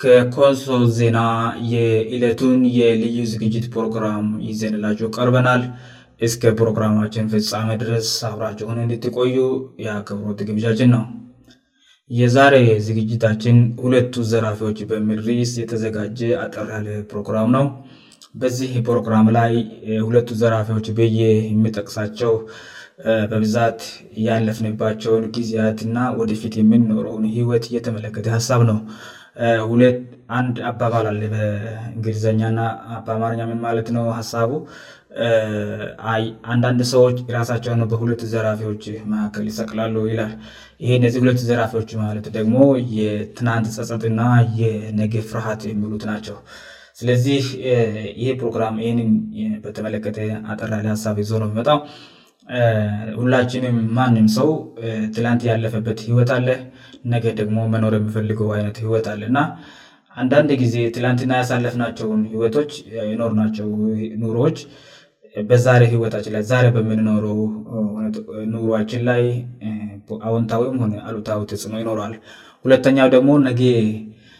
ከኮንሶ ዜና የለቱን የልዩ ዝግጅት ፕሮግራም ይዘንላቸው ቀርበናል እስከ ፕሮግራማችን ፍጻመ ድረስ አብራቸሁን እንድትቆዩ የክብሮት ግብጃችን ነው የዛሬ ዝግጅታችን ሁለቱ ዘራፊዎች በምድሪስ የተዘጋጀ አጠር ያለ ፕሮግራም ነው በዚህ ፕሮግራም ላይ ሁለቱ ዘራፊዎች በየ የሚጠቅሳቸው በብዛት ያለፍንባቸውን ጊዜያትና ወደፊት የምኖረውን ህወት እየተመለከተ ሀሳብ ነው ሁ አንድ አባባል አ በእንግሊኛና በአማርኛምን ማለት ነው ሳቡ አንዳንድ ሰዎች የራሳቸው በሁለት ዘራፊዎች መካል ይሰቅላሉ ይላል ይህ ነዚህ ሁለት ዘራፊዎች ማለት ደግሞ የትናንት ጸጽጥና የነገ ፍርሃት ሚሉት ናቸው ስለዚህ ይህ ፕሮራም በተመለከተ አጠራ ሀሳብ ይዞ ነው ይመጣው ሁላችንም ማንም ሰው ትላንት ያለፈበት ህወትአለ ነገደግሞ መኖር የምፈልገው አይነት ህወትአለእና አንዳንድ ጊዜ ትላንትና ያሳለፍናቸውን ህወቶች ኖርናቸው ኑሮች በዛሬ ህወችንላ ዛሬ በምንኖረ ኑሮችን ላይ አንታዊም አሉታጽኖ ይኖል ሁለተኛው ደግሞ ነ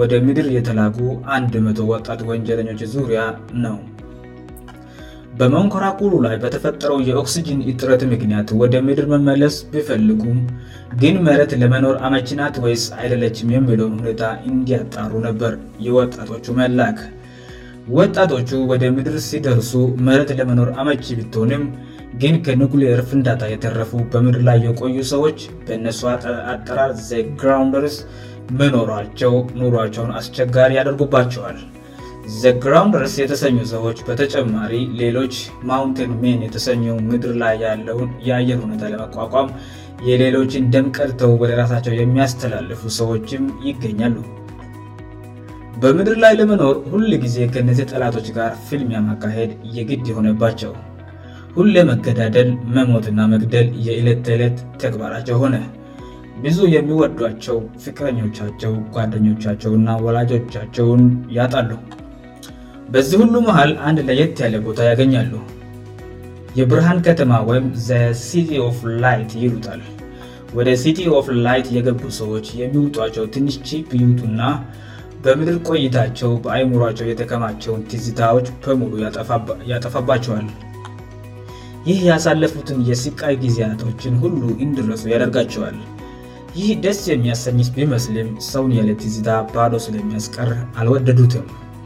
ወደ ምድር የተላጉ 100 ወጣት ወንጀለኞች ዙሪያ ነው በመንኮራ ኩሉ ላይ በተፈጠረው የኦክሲጂን ጥረት ምክንያት ወደ ምድር መመለስ ቢፈልጉም ግን መረት ለመኖር አመቺናት ወይስ አይደለችም የሚለውን ሁኔታ እንዲያጣሩ ነበር የወጣቶቹ መላክ ወጣቶቹ ወደ ምድር ሲደርሱ መረት ለመኖር አመቺ ብትሆንም ግን ከኒክሊየር ፍንዳታ የተረፉ በምድር ላይ የቆዩ ሰዎች በእነሱ አጠራር ዘ ግራደርስ መኖሯቸው ኑሯቸውን አስቸጋሪ ያደርጉባቸዋል ዘግራnደርስ የተሰኙ ሰዎች በተጨማሪ ሌሎች ማንን ን የተሰኙ ምድር ላይ ያለውን የአየር ሁኔታ ለመቋቋም የሌሎችን ደምቀድተው በራሳቸው የሚያስተላልፉ ሰዎችም ይገኛሉ በምድር ላይ ለመኖር ሁሉ ጊዜ ከነዚህ ጠላቶች ጋር ፊልምያ ማካሄድ የግድ የሆነባቸው ሁለመገዳደል መሞትና መግደል የእለትተዕለት ተግባራቸው ሆነ ብዙ የሚወዷቸው ፍክረኞቻቸው ጓደኞቻቸውና ወላጆቻቸውን ያጣሉ በዚህ ሁሉ መሃል አንድ ለየት ያለ ቦታ ያገኛሉ የብርሃን ከተማ ወይም ዘ ሲቲ ኦፍ ላይት ይሉታል ወደ ሲቲ ኦፍ ላይት የገልጉ ሰዎች የሚውጧቸው ትንሽ ቺፕ ዩቱና በምድር ቆይታቸው በአይሙሯቸው የተከማቸውን ቲዝታዎች በሙሉ ያጠፋባቸዋል ይህ ያሳለፉትን የሲቃይ ጊዜያቶችን ሁሉ እንድረሱ ያደርጋቸዋል ይህ ደስ የሚያሰኝት ቢመስልም ሰውን ያለ ቲዝታ ባዶ ስለሚያስቀር አልወደዱትም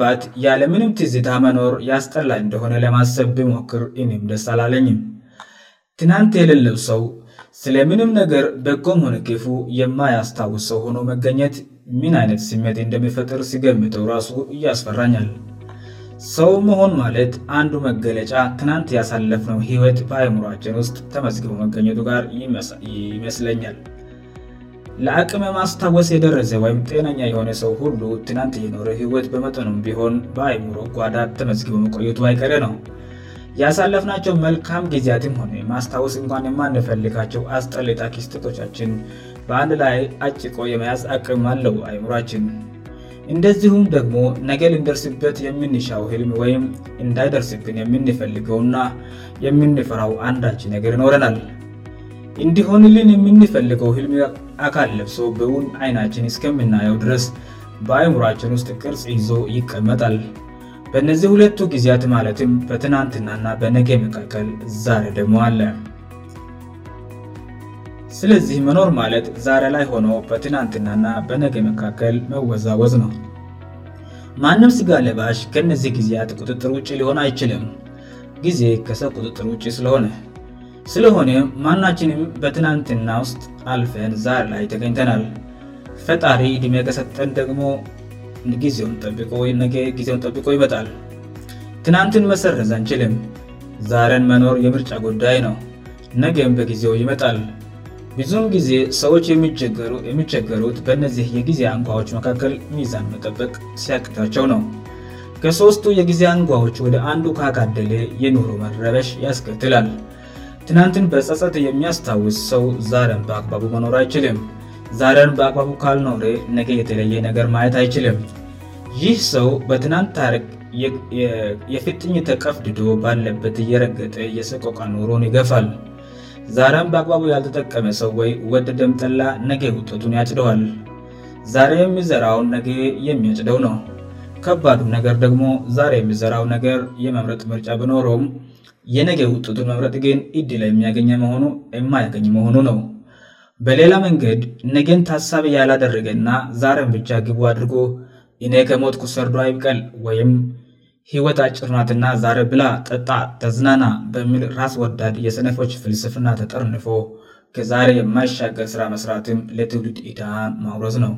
ባት ያለምንም ትዝታ መኖር ያስጠላይ እንደሆነ ለማሰብ ብሞክር እንም ደስ አላለኝም ትናንት የሌለም ሰው ስለምንም ነገር በጎሆነ ክፉ የማያስታውሰው ሆነው መገኘት ምን አይነት ስሜት እንደሚፈጥር ሲገምጠው ራሱ እያስፈራኛል ሰውም መሆን ማለት አንዱ መገለጫ ትናንት ያሳለፍነው ህይወት በይምሯችን ውስጥ ተመዝግበ መገኘቱ ጋር ይመስለኛል ለአቅምማስታወስ የደረሰ ወይም ጤናኛ የሆነ ሰው ሁሉ ትናንት የኖረ ህይወት በመጠኑም ቢሆን በአይሙሮ ጓዳ ተመዝግበው መቆየቱ አይቀረ ነው ያሳለፍናቸው መልካም ጊዜያትም ሆነ ማስታወስ እንኳን የማንፈልጋቸው አስጠሌጣ ኪስጥቶቻችን በአንድ ላይ አጭቆ የመያዝ አቅም አለው አይሙራችን እንደዚሁም ደግሞ ነገል እንደርስበት የምንሻው ህልም ወይም እንዳይደርስብን የምንፈልገውእና የምንፈራው አንዳችን ነገር ይኖረናል እንዲሆንልን የምንፈልገው ህልም አካል ልብሶ በውን አይናችን እስከምናየው ድረስ በአእሙራችን ውስጥ ቅርጽ ይዞ ይቀመጣል በነዚህ ሁለቱ ጊዜያት ማለትም በትናንትናና በነገ መካከል ዛሬ ደግሞ አለ ስለዚህ መኖር ማለት ዛሬ ላይ ሆነው በትናንትናና በነገ መካከል መወዛወዝ ነው ማንም ስጋ ለባሽ ከነዚህ ጊዜያት ቁጥጥር ውጭ ሊሆን አይችልም ጊዜ ከሰው ቁጥጥር ውጭ ስለሆነ ስለሆነ ማናችንም በትናንትና ውስጥ አልፈን ዛር ላይ ተገኝተናል ፈጣሪ ድሜከሰጠን ደግሞ ጊዜውጊዜውን ጠብቆ ይመጣል ትናንትን መሰረዝ አንችልም ዛረን መኖር የምርጫ ጉዳይ ነው ነገም በጊዜው ይመጣል ብዙም ጊዜ ሰዎች የሚቸገሩት በነዚህ የጊዜ አንጓዎች መካከል ሚዛን መጠበቅ ሲያቅታቸው ነው ከሦስቱ የጊዜ አንጓዎች ወደ አንዱ ካጋደለ የኑሮ መረበሽ ያስከትላል ትናንትን በጸጸት የሚያስታውስ ሰው ዛርያን በአቅባቡ መኖር አይችልም ዛርያን በአቅባቡ ካልኖር ነጌ የተለየ ነገር ማየት አይችልም ይህ ሰው በትናንት ታርክ የፍጥኝተቀፍድዶ ባለበት እየረገጠ የሰቆቃ ኖሮን ይገፋል ዛርያን በአቅባቡ ያልተጠቀመ ሰው ወይ ወደ ደምጠላ ነጌ ውጠቱን ያጭደዋል ዛሬ የሚዘራውን ነገ የሚያጭደው ነው ከባዱ ነገር ደግሞ ዛሬ የሚዘራው ነገር የመምረጥ ምርጫ በኖሮም የነገ ውጥቱን መምረጥ ግን ኢድላ የሚያኑየማያገኝ መሆኑ ነው በሌላ መንገድ ነገን ታሳቢ ያላደረገና ዛሬን ብቻ ግቡ አድርጎ እኔ ከሞት ኩሰርዶ አይቀል ወይም ህይወት አጭርናትና ዛሬ ብላ ጠጣ ተዝናና በሚል ራስ ወዳድ የሰነፎች ፍልስፍእና ተጠርንፎ ከዛሬ የማሻገር ስራ መስራትም ለትውልት ኢዳ ማውረዝ ነው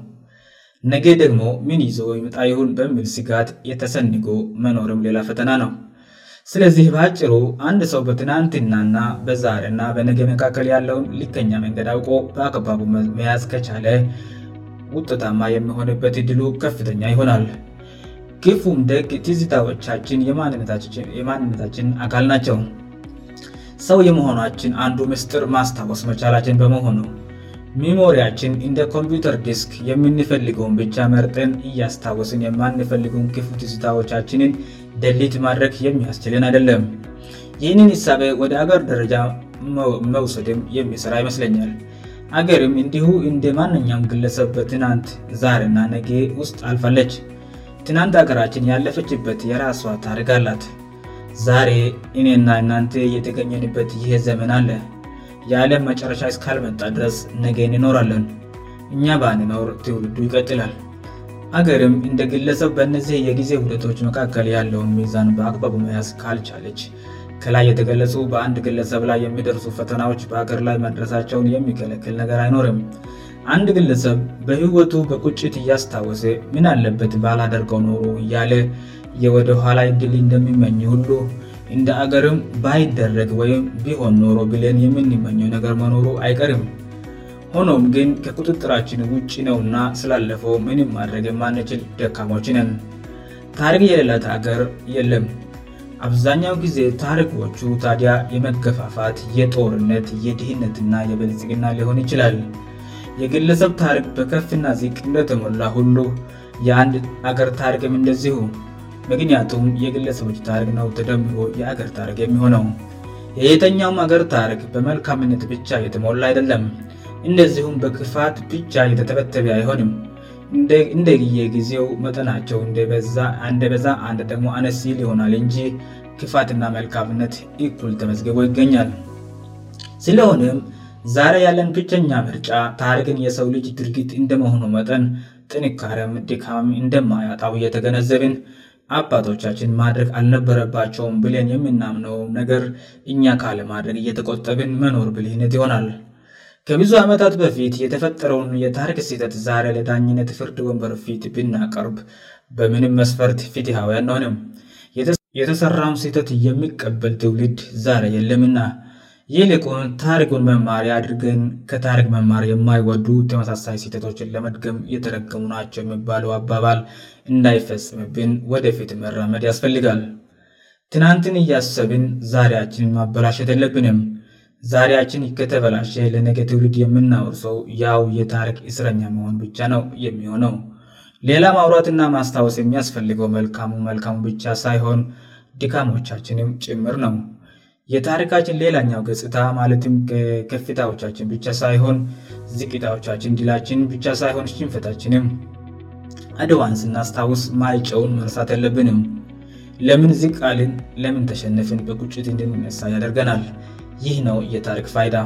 ነጌ ደግሞ ምን ይዞ የምጣየሁን በምል ስጋት የተሰንጎ መኖርም ሌላ ፈተና ነው ስለዚህ በጭሩ አንድ ሰው በትናንትናና በዛርና በነገ መካከል ያለውን ሊገኛ መንገድ አውቆ በአባቡ መያዝ ከቻለ ውጠታማ የመሆንበት ድሉ ከፍተኛ ይሆናል ክፉም ደግ ቲዝታዎቻችን የማንነታችን አካል ናቸው ሰው የመሆናችን አንዱ ምስጥር ማስታወስ መቻላችን በመሆን ነው ሚሞሪያችን እንደ ኮምፒውተር ዲስክ የምንፈልገውን ብቻ መርጠን እያስታወስን የማንፈልገውን ክፍት ስታዎቻችንን ደሊት ማድረግ የሚያስችልን አይደለም ይህንን ሳቤ ወደ አገር ደረጃ መውሰድም የሚስራ ይመስለኛል አገርም እንዲሁ እንደ ማነኛውም ግለሰብ በትናንት ዛሬና ነጌ ውስጥ አልፋለች ትናንት ሀገራችን ያለፈችበት የራሷ ታርክ አላት ዛሬ እኔና እናን የተገኘንበት ይሄ ዘመን አለ የዓለም መጨረሻ እስካልመጣ ድረስ ነጌን ኖራለን እኛ ባንኖር ትውርዱ ይቀጥላል አገርም እንደ ግለሰብ በእነዚህ የጊዜ ውደቶች መካከል ያለውን ሚዛን በአግባቡ መያስ ካልቻለች ከላይ የተገለጹ በአንድ ግለሰብ ላይ የሚደርሱ ፈተናዎች በሀገር ላይ መድረሳቸውን የሚከለክል ነገር አይኖርም አንድ ግለሰብ በህይወቱ በቁጭት እያስታወሰ ምን አለበት ባል አደርገው ኖሩ እያለ የወደ ኋላ እግል እንደሚመኝ ሁሉ እንደ አገርም ባይደረግ ወይም ቢሆን ኖሮ ብለን የምንመኘው ነገር መኖሩ አይቀርም ሆኖም ግን ከቁጥጥራችን ውጭ ነውና ስላለፈው ምንም ማድረግ የማንችል ደካሞች ነን ታርክ የሌላት አገር የለም አብዛኛው ጊዜ ታሪኮቹ ታዲያ የመገፋፋት የጦርነት የድህነትና የበልጽግና ሊሆን ይችላል የግለሰብ ታርክ በከፍና ዚቅ እንደተሞላ ሁሉ የአንድ አገር ታርክም እንደዚሁ ምክንያቱም የግለሰቦች ታርክ ነው ተደምሮ የአገር ታርክ የሚሆነው የየተኛውም አገር ታርክ በመልካምነት ብቻ የተሞላ አይደለም እነዚሁም በክፋት ብቻ የተተበተበ አይሆንም እንደ ጊዜው መጠናቸው እንደበዛ አንድ ደግሞ አነሲል ሊሆናል እንጂ ክፋትና መልካምነት ኩል ተመዝግበ ይገኛል ስለሆነም ዛሬ ያለን ብቸኛ ምርጫ ታርክን የሰው ልጅ ድርጊት እንደመሆኑ መጠን ጥንካርም ዲም እንደማያጣው እየተገነዘብን አባቶቻችን ማድረግ አልነበረባቸውም ብለን የምናምነው ነገር እኛ ካለ ማድረግ እየተቆጠብን መኖር ብልነት ይሆናል ከብዙ ዓመታት በፊት የተፈጠረውን የታሪክ ሲተት ዛሬ ለታኝነት ፍርድ ወንበር ፊት ብናቀርብ በምንም መስፈርት ፊትውያን ነሆነም የተሰራውን ስህተት የሚቀበል ትውልድ ዛሬ የለምና ይህልቁን ታሪኩን መማር አድርገን ከታሪክ መማር የማይወዱ ተመሳሳይ ሴተቶችን ለመድገም የተረገሙ ናቸው የሚባለው አባባል እንዳይፈጽምብን ወደፊት መራመድ ያስፈልጋል ትናንትን እያሰብን ዛሬያችንን ማበላሸት የለብንም ዛሬያችን ከተፈላሸ ለነገ ትውልጅ የምናወርሰው ያው የታሪክ እስረኛ መሆን ብቻ ነው የሚሆነው ሌላ ማውራትና ማስታወስ የሚያስፈልገው መልካሙ መልካሙ ብቻ ሳይሆን ዲካሞቻችንም ጭምር ነው የታሪካችን ሌላኛው ገጽታ ማለትም ከፍታዎቻችን ብቻ ሳይሆን ዝታዎቻችን ዲላችን ብቻ ሳይሆን ሽንፈታችንም አደዋንስና አስታውስ ማይጨውን መርሳት ያለብንም ለምን ዝቃልን ለምን ተሸነፍን በጉጭት እንድንነሳ ያደርገናል ይህ ነው የታሪክ ፋይዳ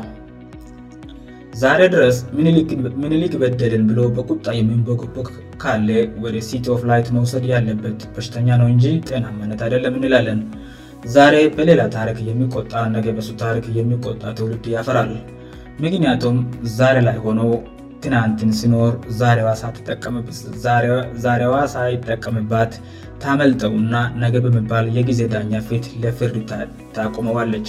ዛሬ ድረስ ምንሊክ በደልን ብሎ በቁጣምንቦቦክ ካለ ወደ ሲቲ ፍላይት መውሰድ ያለበት በሽተኛ ነው እንጂ ጤና መነት አደለ ምንላለን ዛሬ በሌላ ታሪክ የሚቆጣ ነገ በሱ ታሪክ የሚቆጣ ትውልድ ያፈራል ምክንያቱም ዛሬ ላይ ሆነው ትናንትን ሲኖር ዛዋጠዛሬዋ ሳይጠቀምባት ታመልጠው ና ነገ በመባል የጊዜ ዳኛ ፊት ለፍርድ ታቁመዋለች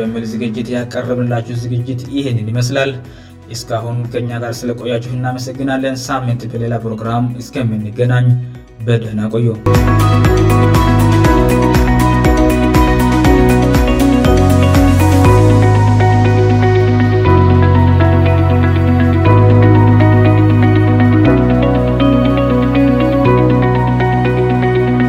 በሚል ዝግጅት ያቀረብላችሁ ዝግጅት ይህንን ይመስላል እስካአሁን ከእኛ ጋር ስለቆያችሁ እናመሰግናለን ሳምንት በሌላ ፕሮግራም እስከምንገናኝ በደህና ቆዩ